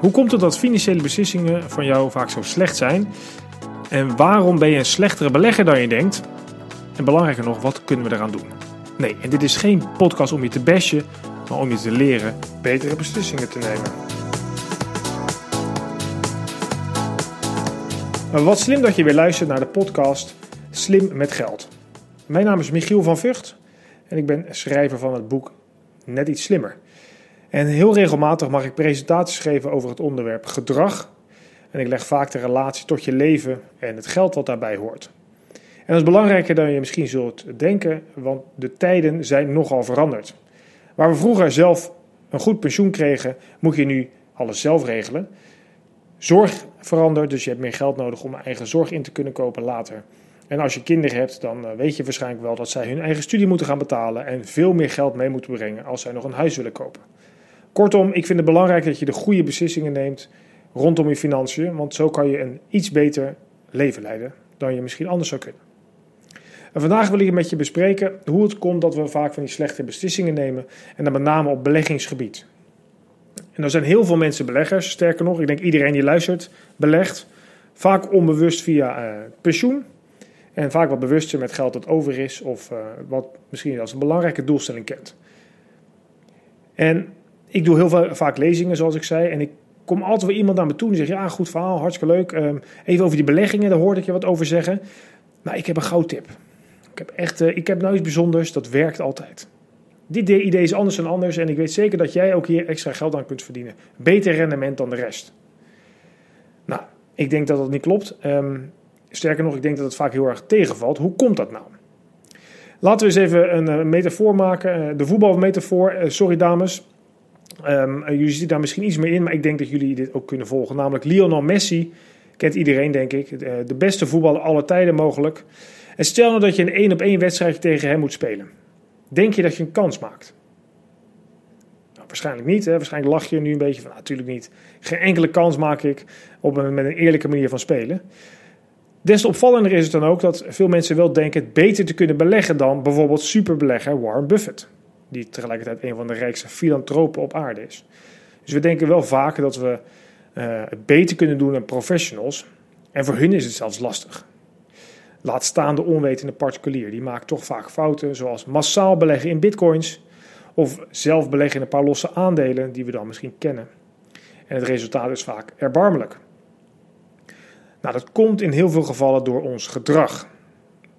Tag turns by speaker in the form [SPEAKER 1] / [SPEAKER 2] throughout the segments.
[SPEAKER 1] Hoe komt het dat financiële beslissingen van jou vaak zo slecht zijn? En waarom ben je een slechtere belegger dan je denkt? En belangrijker nog, wat kunnen we eraan doen? Nee, en dit is geen podcast om je te bashen, maar om je te leren betere beslissingen te nemen. Wat slim dat je weer luistert naar de podcast Slim met Geld. Mijn naam is Michiel van Vught en ik ben schrijver van het boek Net iets slimmer. En heel regelmatig mag ik presentaties geven over het onderwerp gedrag. En ik leg vaak de relatie tot je leven en het geld wat daarbij hoort. En dat is belangrijker dan je misschien zult denken, want de tijden zijn nogal veranderd. Waar we vroeger zelf een goed pensioen kregen, moet je nu alles zelf regelen. Zorg verandert, dus je hebt meer geld nodig om eigen zorg in te kunnen kopen later. En als je kinderen hebt, dan eh, weet je waarschijnlijk wel dat zij hun eigen studie moeten gaan betalen en veel meer geld mee moeten brengen als zij nog een huis willen kopen. Kortom, ik vind het belangrijk dat je de goede beslissingen neemt rondom je financiën, want zo kan je een iets beter leven leiden dan je misschien anders zou kunnen. En vandaag wil ik met je bespreken hoe het komt dat we vaak van die slechte beslissingen nemen en dan met name op beleggingsgebied. En er zijn heel veel mensen beleggers, sterker nog, ik denk iedereen die luistert belegt, vaak onbewust via uh, pensioen en vaak wat bewuster met geld dat over is of uh, wat misschien als een belangrijke doelstelling kent. En ik doe heel veel, vaak lezingen, zoals ik zei. En ik kom altijd weer iemand naar me toe die zegt: Ja, goed verhaal, hartstikke leuk. Um, even over die beleggingen, daar hoorde ik je wat over zeggen. Maar ik heb een goudtip. Ik heb echt, uh, ik heb nou iets bijzonders, dat werkt altijd. Dit idee is anders dan anders en ik weet zeker dat jij ook hier extra geld aan kunt verdienen. Beter rendement dan de rest. Nou, ik denk dat dat niet klopt. Um, sterker nog, ik denk dat het vaak heel erg tegenvalt. Hoe komt dat nou? Laten we eens even een, een metafoor maken. Uh, de voetbalmetafoor. Sorry dames, Um, jullie zitten daar misschien iets meer in, maar ik denk dat jullie dit ook kunnen volgen. Namelijk Lionel Messi, kent iedereen denk ik, de beste voetballer aller tijden mogelijk. En stel nou dat je een één op één wedstrijd tegen hem moet spelen. Denk je dat je een kans maakt? Nou, waarschijnlijk niet. Hè? Waarschijnlijk lach je nu een beetje van, natuurlijk niet. Geen enkele kans maak ik op een, met een eerlijke manier van spelen. Des te opvallender is het dan ook dat veel mensen wel denken het beter te kunnen beleggen dan bijvoorbeeld superbelegger Warren Buffett die tegelijkertijd een van de rijkste filantropen op aarde is. Dus we denken wel vaak dat we uh, het beter kunnen doen dan professionals. En voor hun is het zelfs lastig. Laat staan de onwetende particulier. Die maakt toch vaak fouten, zoals massaal beleggen in bitcoins. Of zelf beleggen in een paar losse aandelen die we dan misschien kennen. En het resultaat is vaak erbarmelijk. Nou, dat komt in heel veel gevallen door ons gedrag.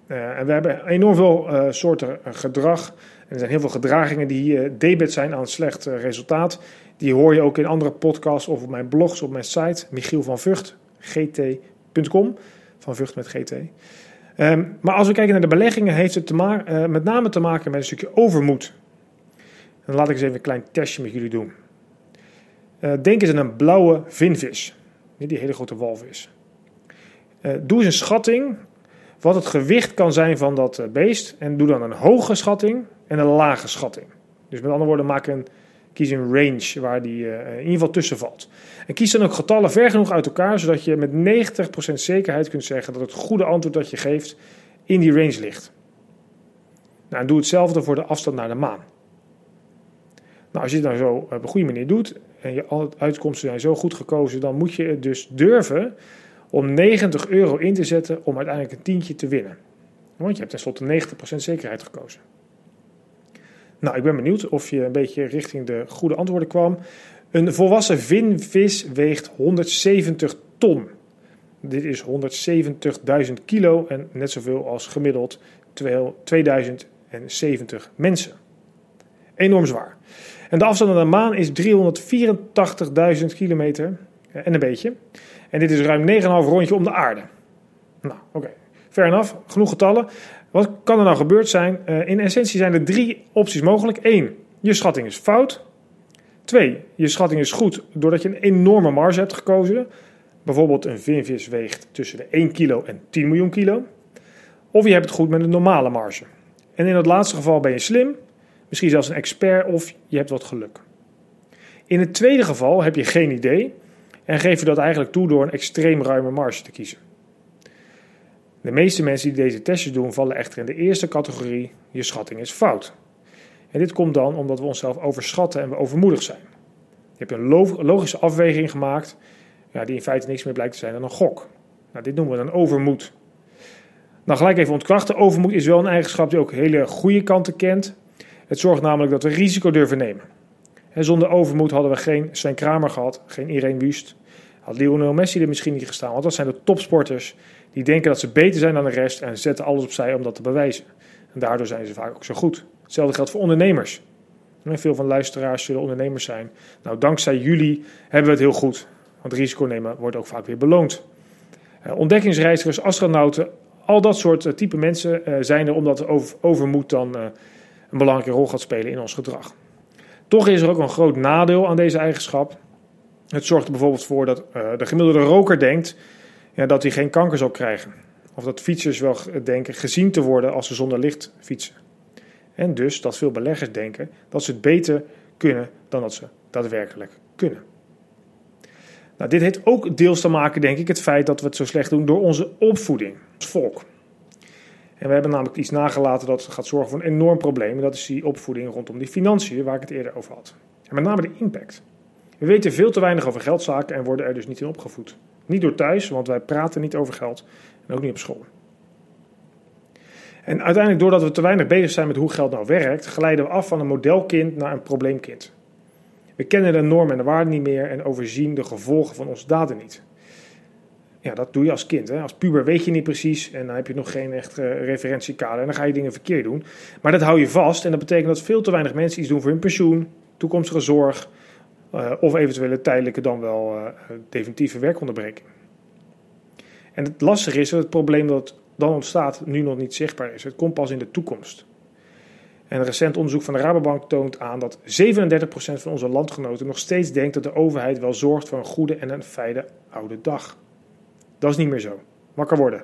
[SPEAKER 1] Uh, en we hebben enorm veel uh, soorten gedrag er zijn heel veel gedragingen die uh, debet zijn aan slecht uh, resultaat. Die hoor je ook in andere podcasts of op mijn blogs, op mijn site, Michiel van Vught, gt.com, van Vught met gt. Um, maar als we kijken naar de beleggingen, heeft het te uh, met name te maken met een stukje overmoed. Dan laat ik eens even een klein testje met jullie doen. denk eens aan een blauwe vinvis, die hele grote walvis. doe eens een schatting wat het gewicht kan zijn van dat beest en doe dan een hoge schatting en een lage schatting. Dus met andere woorden, maak een, kies een range waar die uh, in ieder geval tussen valt. En kies dan ook getallen ver genoeg uit elkaar, zodat je met 90% zekerheid kunt zeggen dat het goede antwoord dat je geeft in die range ligt. Nou, en doe hetzelfde voor de afstand naar de maan. Nou, als je het nou zo op een goede manier doet en je uitkomsten zijn zo goed gekozen, dan moet je het dus durven om 90 euro in te zetten om uiteindelijk een tientje te winnen. Want je hebt tenslotte 90% zekerheid gekozen. Nou, ik ben benieuwd of je een beetje richting de goede antwoorden kwam. Een volwassen vinvis weegt 170 ton. Dit is 170.000 kilo en net zoveel als gemiddeld 2070 mensen. Enorm zwaar. En de afstand naar de maan is 384.000 kilometer en een beetje. En dit is ruim 9,5 rondje om de aarde. Nou, oké. Okay. Fair enough. Genoeg getallen. Wat kan er nou gebeurd zijn? Uh, in essentie zijn er drie opties mogelijk. Eén, je schatting is fout. Twee, je schatting is goed doordat je een enorme marge hebt gekozen. Bijvoorbeeld een vinvis weegt tussen de 1 kilo en 10 miljoen kilo. Of je hebt het goed met een normale marge. En in het laatste geval ben je slim, misschien zelfs een expert of je hebt wat geluk. In het tweede geval heb je geen idee en geef je dat eigenlijk toe door een extreem ruime marge te kiezen. De meeste mensen die deze testjes doen, vallen echter in de eerste categorie: je schatting is fout. En dit komt dan omdat we onszelf overschatten en we overmoedig zijn. Je hebt een logische afweging gemaakt, ja, die in feite niks meer blijkt te zijn dan een gok. Nou, dit noemen we dan overmoed. Nou, gelijk even ontkrachten. Overmoed is wel een eigenschap die ook hele goede kanten kent. Het zorgt namelijk dat we risico durven nemen. Zonder overmoed hadden we geen Sven Kramer gehad, geen Irene Wust. Had Lionel Messi er misschien niet gestaan. Want dat zijn de topsporters die denken dat ze beter zijn dan de rest en zetten alles opzij om dat te bewijzen. En daardoor zijn ze vaak ook zo goed. Hetzelfde geldt voor ondernemers. veel van luisteraars zullen ondernemers zijn. Nou, dankzij jullie hebben we het heel goed. Want risico nemen wordt ook vaak weer beloond. Uh, ontdekkingsreizigers, astronauten, al dat soort uh, type mensen uh, zijn er omdat over, overmoed dan een belangrijke rol gaat spelen in ons gedrag. Toch is er ook een groot nadeel aan deze eigenschap. Het zorgt er bijvoorbeeld voor dat de gemiddelde roker denkt ja, dat hij geen kanker zal krijgen. Of dat fietsers wel denken gezien te worden als ze zonder licht fietsen. En dus dat veel beleggers denken dat ze het beter kunnen dan dat ze daadwerkelijk kunnen. Nou, dit heeft ook deels te maken, denk ik, het feit dat we het zo slecht doen door onze opvoeding als volk. En we hebben namelijk iets nagelaten dat gaat zorgen voor een enorm probleem. En dat is die opvoeding rondom die financiën, waar ik het eerder over had. En met name de impact. We weten veel te weinig over geldzaken en worden er dus niet in opgevoed. Niet door thuis, want wij praten niet over geld. En ook niet op school. En uiteindelijk, doordat we te weinig bezig zijn met hoe geld nou werkt, glijden we af van een modelkind naar een probleemkind. We kennen de normen en de waarden niet meer en overzien de gevolgen van onze daden niet. Ja, dat doe je als kind. Hè? Als puber weet je niet precies en dan heb je nog geen echt uh, referentiekader en dan ga je dingen verkeerd doen. Maar dat hou je vast en dat betekent dat veel te weinig mensen iets doen voor hun pensioen, toekomstige zorg uh, of eventuele tijdelijke dan wel uh, definitieve werkonderbreking. En het lastige is dat het probleem dat dan ontstaat nu nog niet zichtbaar is. Het komt pas in de toekomst. En een recent onderzoek van de Rabobank toont aan dat 37% van onze landgenoten nog steeds denkt dat de overheid wel zorgt voor een goede en een fijne oude dag. Dat is niet meer zo. Wakker worden.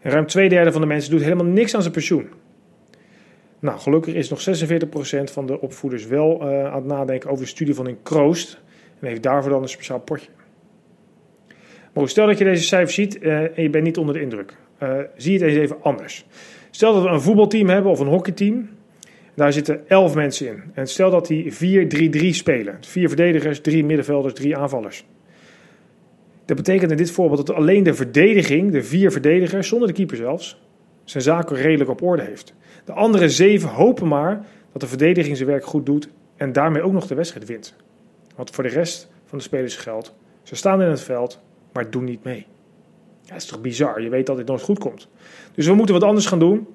[SPEAKER 1] En ruim twee derde van de mensen doet helemaal niks aan zijn pensioen. Nou, gelukkig is nog 46% van de opvoeders wel uh, aan het nadenken over de studie van een kroost. En heeft daarvoor dan een speciaal potje. Maar stel dat je deze cijfers ziet uh, en je bent niet onder de indruk. Uh, zie het eens even anders. Stel dat we een voetbalteam hebben of een hockeyteam. Daar zitten 11 mensen in. En stel dat die 4-3-3 spelen. Vier verdedigers, drie middenvelders, drie aanvallers. Dat betekent in dit voorbeeld dat alleen de verdediging, de vier verdedigers, zonder de keeper zelfs, zijn zaken redelijk op orde heeft. De andere zeven hopen maar dat de verdediging zijn werk goed doet en daarmee ook nog de wedstrijd wint. Want voor de rest van de spelers geldt, ze staan in het veld, maar doen niet mee. Ja, dat is toch bizar? Je weet dat dit nooit goed komt. Dus we moeten wat anders gaan doen.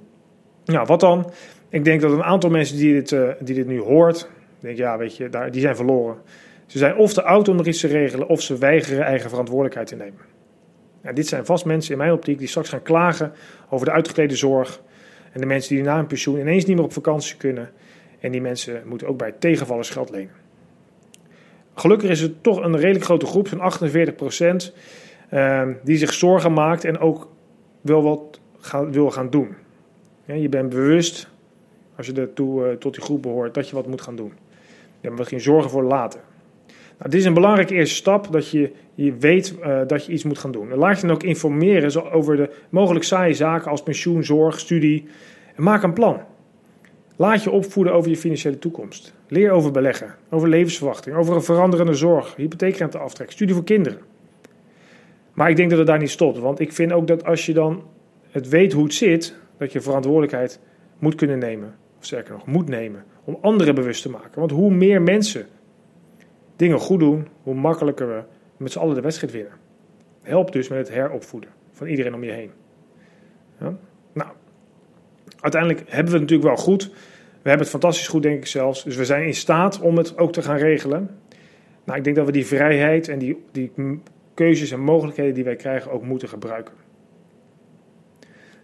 [SPEAKER 1] Nou, wat dan? Ik denk dat een aantal mensen die dit, uh, die dit nu hoort, denk ja, weet je, daar, die zijn verloren. Ze zijn of te oud om er iets te regelen, of ze weigeren eigen verantwoordelijkheid te nemen. Dit zijn vast mensen in mijn optiek die straks gaan klagen over de uitgeklede zorg. En de mensen die na hun pensioen ineens niet meer op vakantie kunnen. En die mensen moeten ook bij tegenvallers geld lenen. Gelukkig is het toch een redelijk grote groep, van 48 procent, uh, die zich zorgen maakt en ook wel wat wil gaan doen. Je bent bewust, als je ertoe, uh, tot die groep behoort, dat je wat moet gaan doen. Je hebt geen zorgen voor later. Nou, dit is een belangrijke eerste stap, dat je, weet uh, dat je iets moet gaan doen. laat je dan ook informeren over de mogelijk saaie zaken als pensioen, zorg, studie. En maak een plan. Laat je opvoeden over je financiële toekomst. Leer over beleggen, over levensverwachting, over een veranderende zorg, hypotheekrenteaftrek, studie voor kinderen. Maar ik denk dat het daar niet stopt, want ik vind ook dat als je dan het weet hoe het zit, dat je verantwoordelijkheid moet kunnen nemen. Of sterker nog, moet nemen. Om anderen bewust te maken. Want hoe meer mensen dingen goed doen, hoe makkelijker we met z'n allen de wedstrijd winnen. Help dus met het heropvoeden van iedereen om je heen. Ja? Nou, uiteindelijk hebben we het natuurlijk wel goed. We hebben het fantastisch goed, denk ik zelfs. Dus we zijn in staat om het ook te gaan regelen. Nou, ik denk dat we die vrijheid en die, die keuzes en mogelijkheden die wij krijgen ook moeten gebruiken.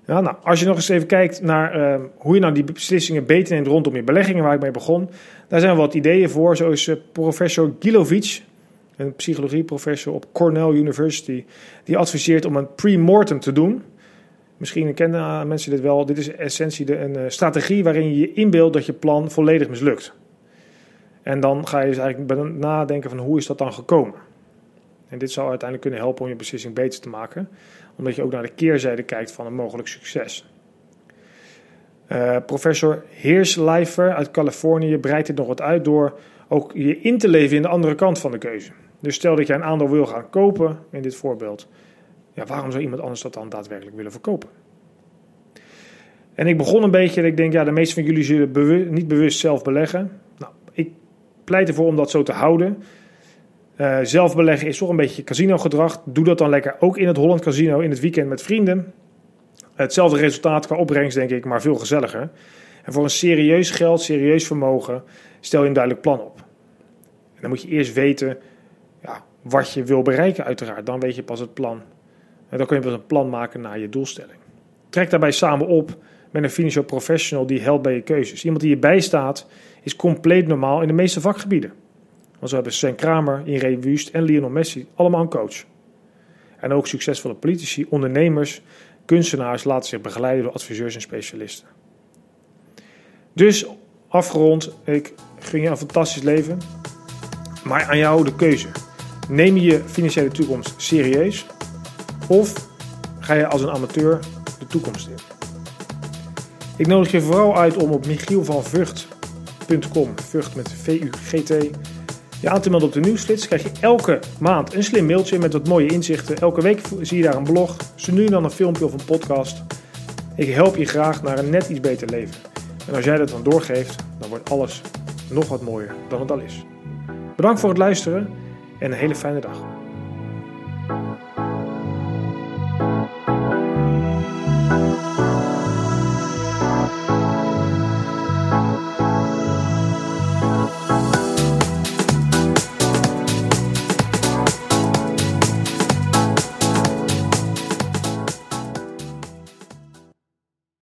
[SPEAKER 1] Ja, nou, als je nog eens even kijkt naar uh, hoe je nou die beslissingen beter neemt rondom je beleggingen, waar ik mee begon, daar zijn wat ideeën voor. Zo is uh, professor Gilovic, een psychologieprofessor op Cornell University, die adviseert om een pre-mortem te doen. Misschien kennen mensen dit wel. Dit is in essentie de, een uh, strategie waarin je je inbeeldt dat je plan volledig mislukt. En dan ga je dus eigenlijk nadenken van hoe is dat dan gekomen. En dit zal uiteindelijk kunnen helpen om je beslissing beter te maken, omdat je ook naar de keerzijde kijkt van een mogelijk succes. Uh, professor Heersleifer uit Californië breidt dit nog wat uit door ook je in te leven in de andere kant van de keuze. Dus stel dat jij een aandeel wil gaan kopen, in dit voorbeeld. Ja, waarom zou iemand anders dat dan daadwerkelijk willen verkopen? En ik begon een beetje, ik denk, ja, de meeste van jullie zullen niet bewust zelf beleggen. Nou, ik pleit ervoor om dat zo te houden. Uh, zelf beleggen is toch een beetje casino-gedrag. Doe dat dan lekker ook in het Holland Casino in het weekend met vrienden. Hetzelfde resultaat qua opbrengst, denk ik, maar veel gezelliger. En voor een serieus geld, serieus vermogen, stel je een duidelijk plan op. En dan moet je eerst weten ja, wat je wil bereiken, uiteraard. Dan weet je pas het plan. En dan kun je pas een plan maken naar je doelstelling. Trek daarbij samen op met een financial professional die helpt bij je keuzes. Iemand die je bijstaat is compleet normaal in de meeste vakgebieden. Want zo hebben Sven Kramer, Irene Wust en Lionel Messi allemaal een coach. En ook succesvolle politici, ondernemers, kunstenaars laten zich begeleiden door adviseurs en specialisten. Dus afgerond, ik gun je een fantastisch leven. Maar aan jou de keuze. Neem je je financiële toekomst serieus? Of ga je als een amateur de toekomst in? Ik nodig je vooral uit om op michielvanvugt.com, Vught met V-U-G-T, je aan te melden op de nieuwsflits. Krijg je elke maand een slim mailtje met wat mooie inzichten. Elke week zie je daar een blog, zo nu dan een filmpje of een podcast. Ik help je graag naar een net iets beter leven. En als jij dat dan doorgeeft, dan wordt alles nog wat mooier dan het al is. Bedankt voor het luisteren en een hele fijne dag.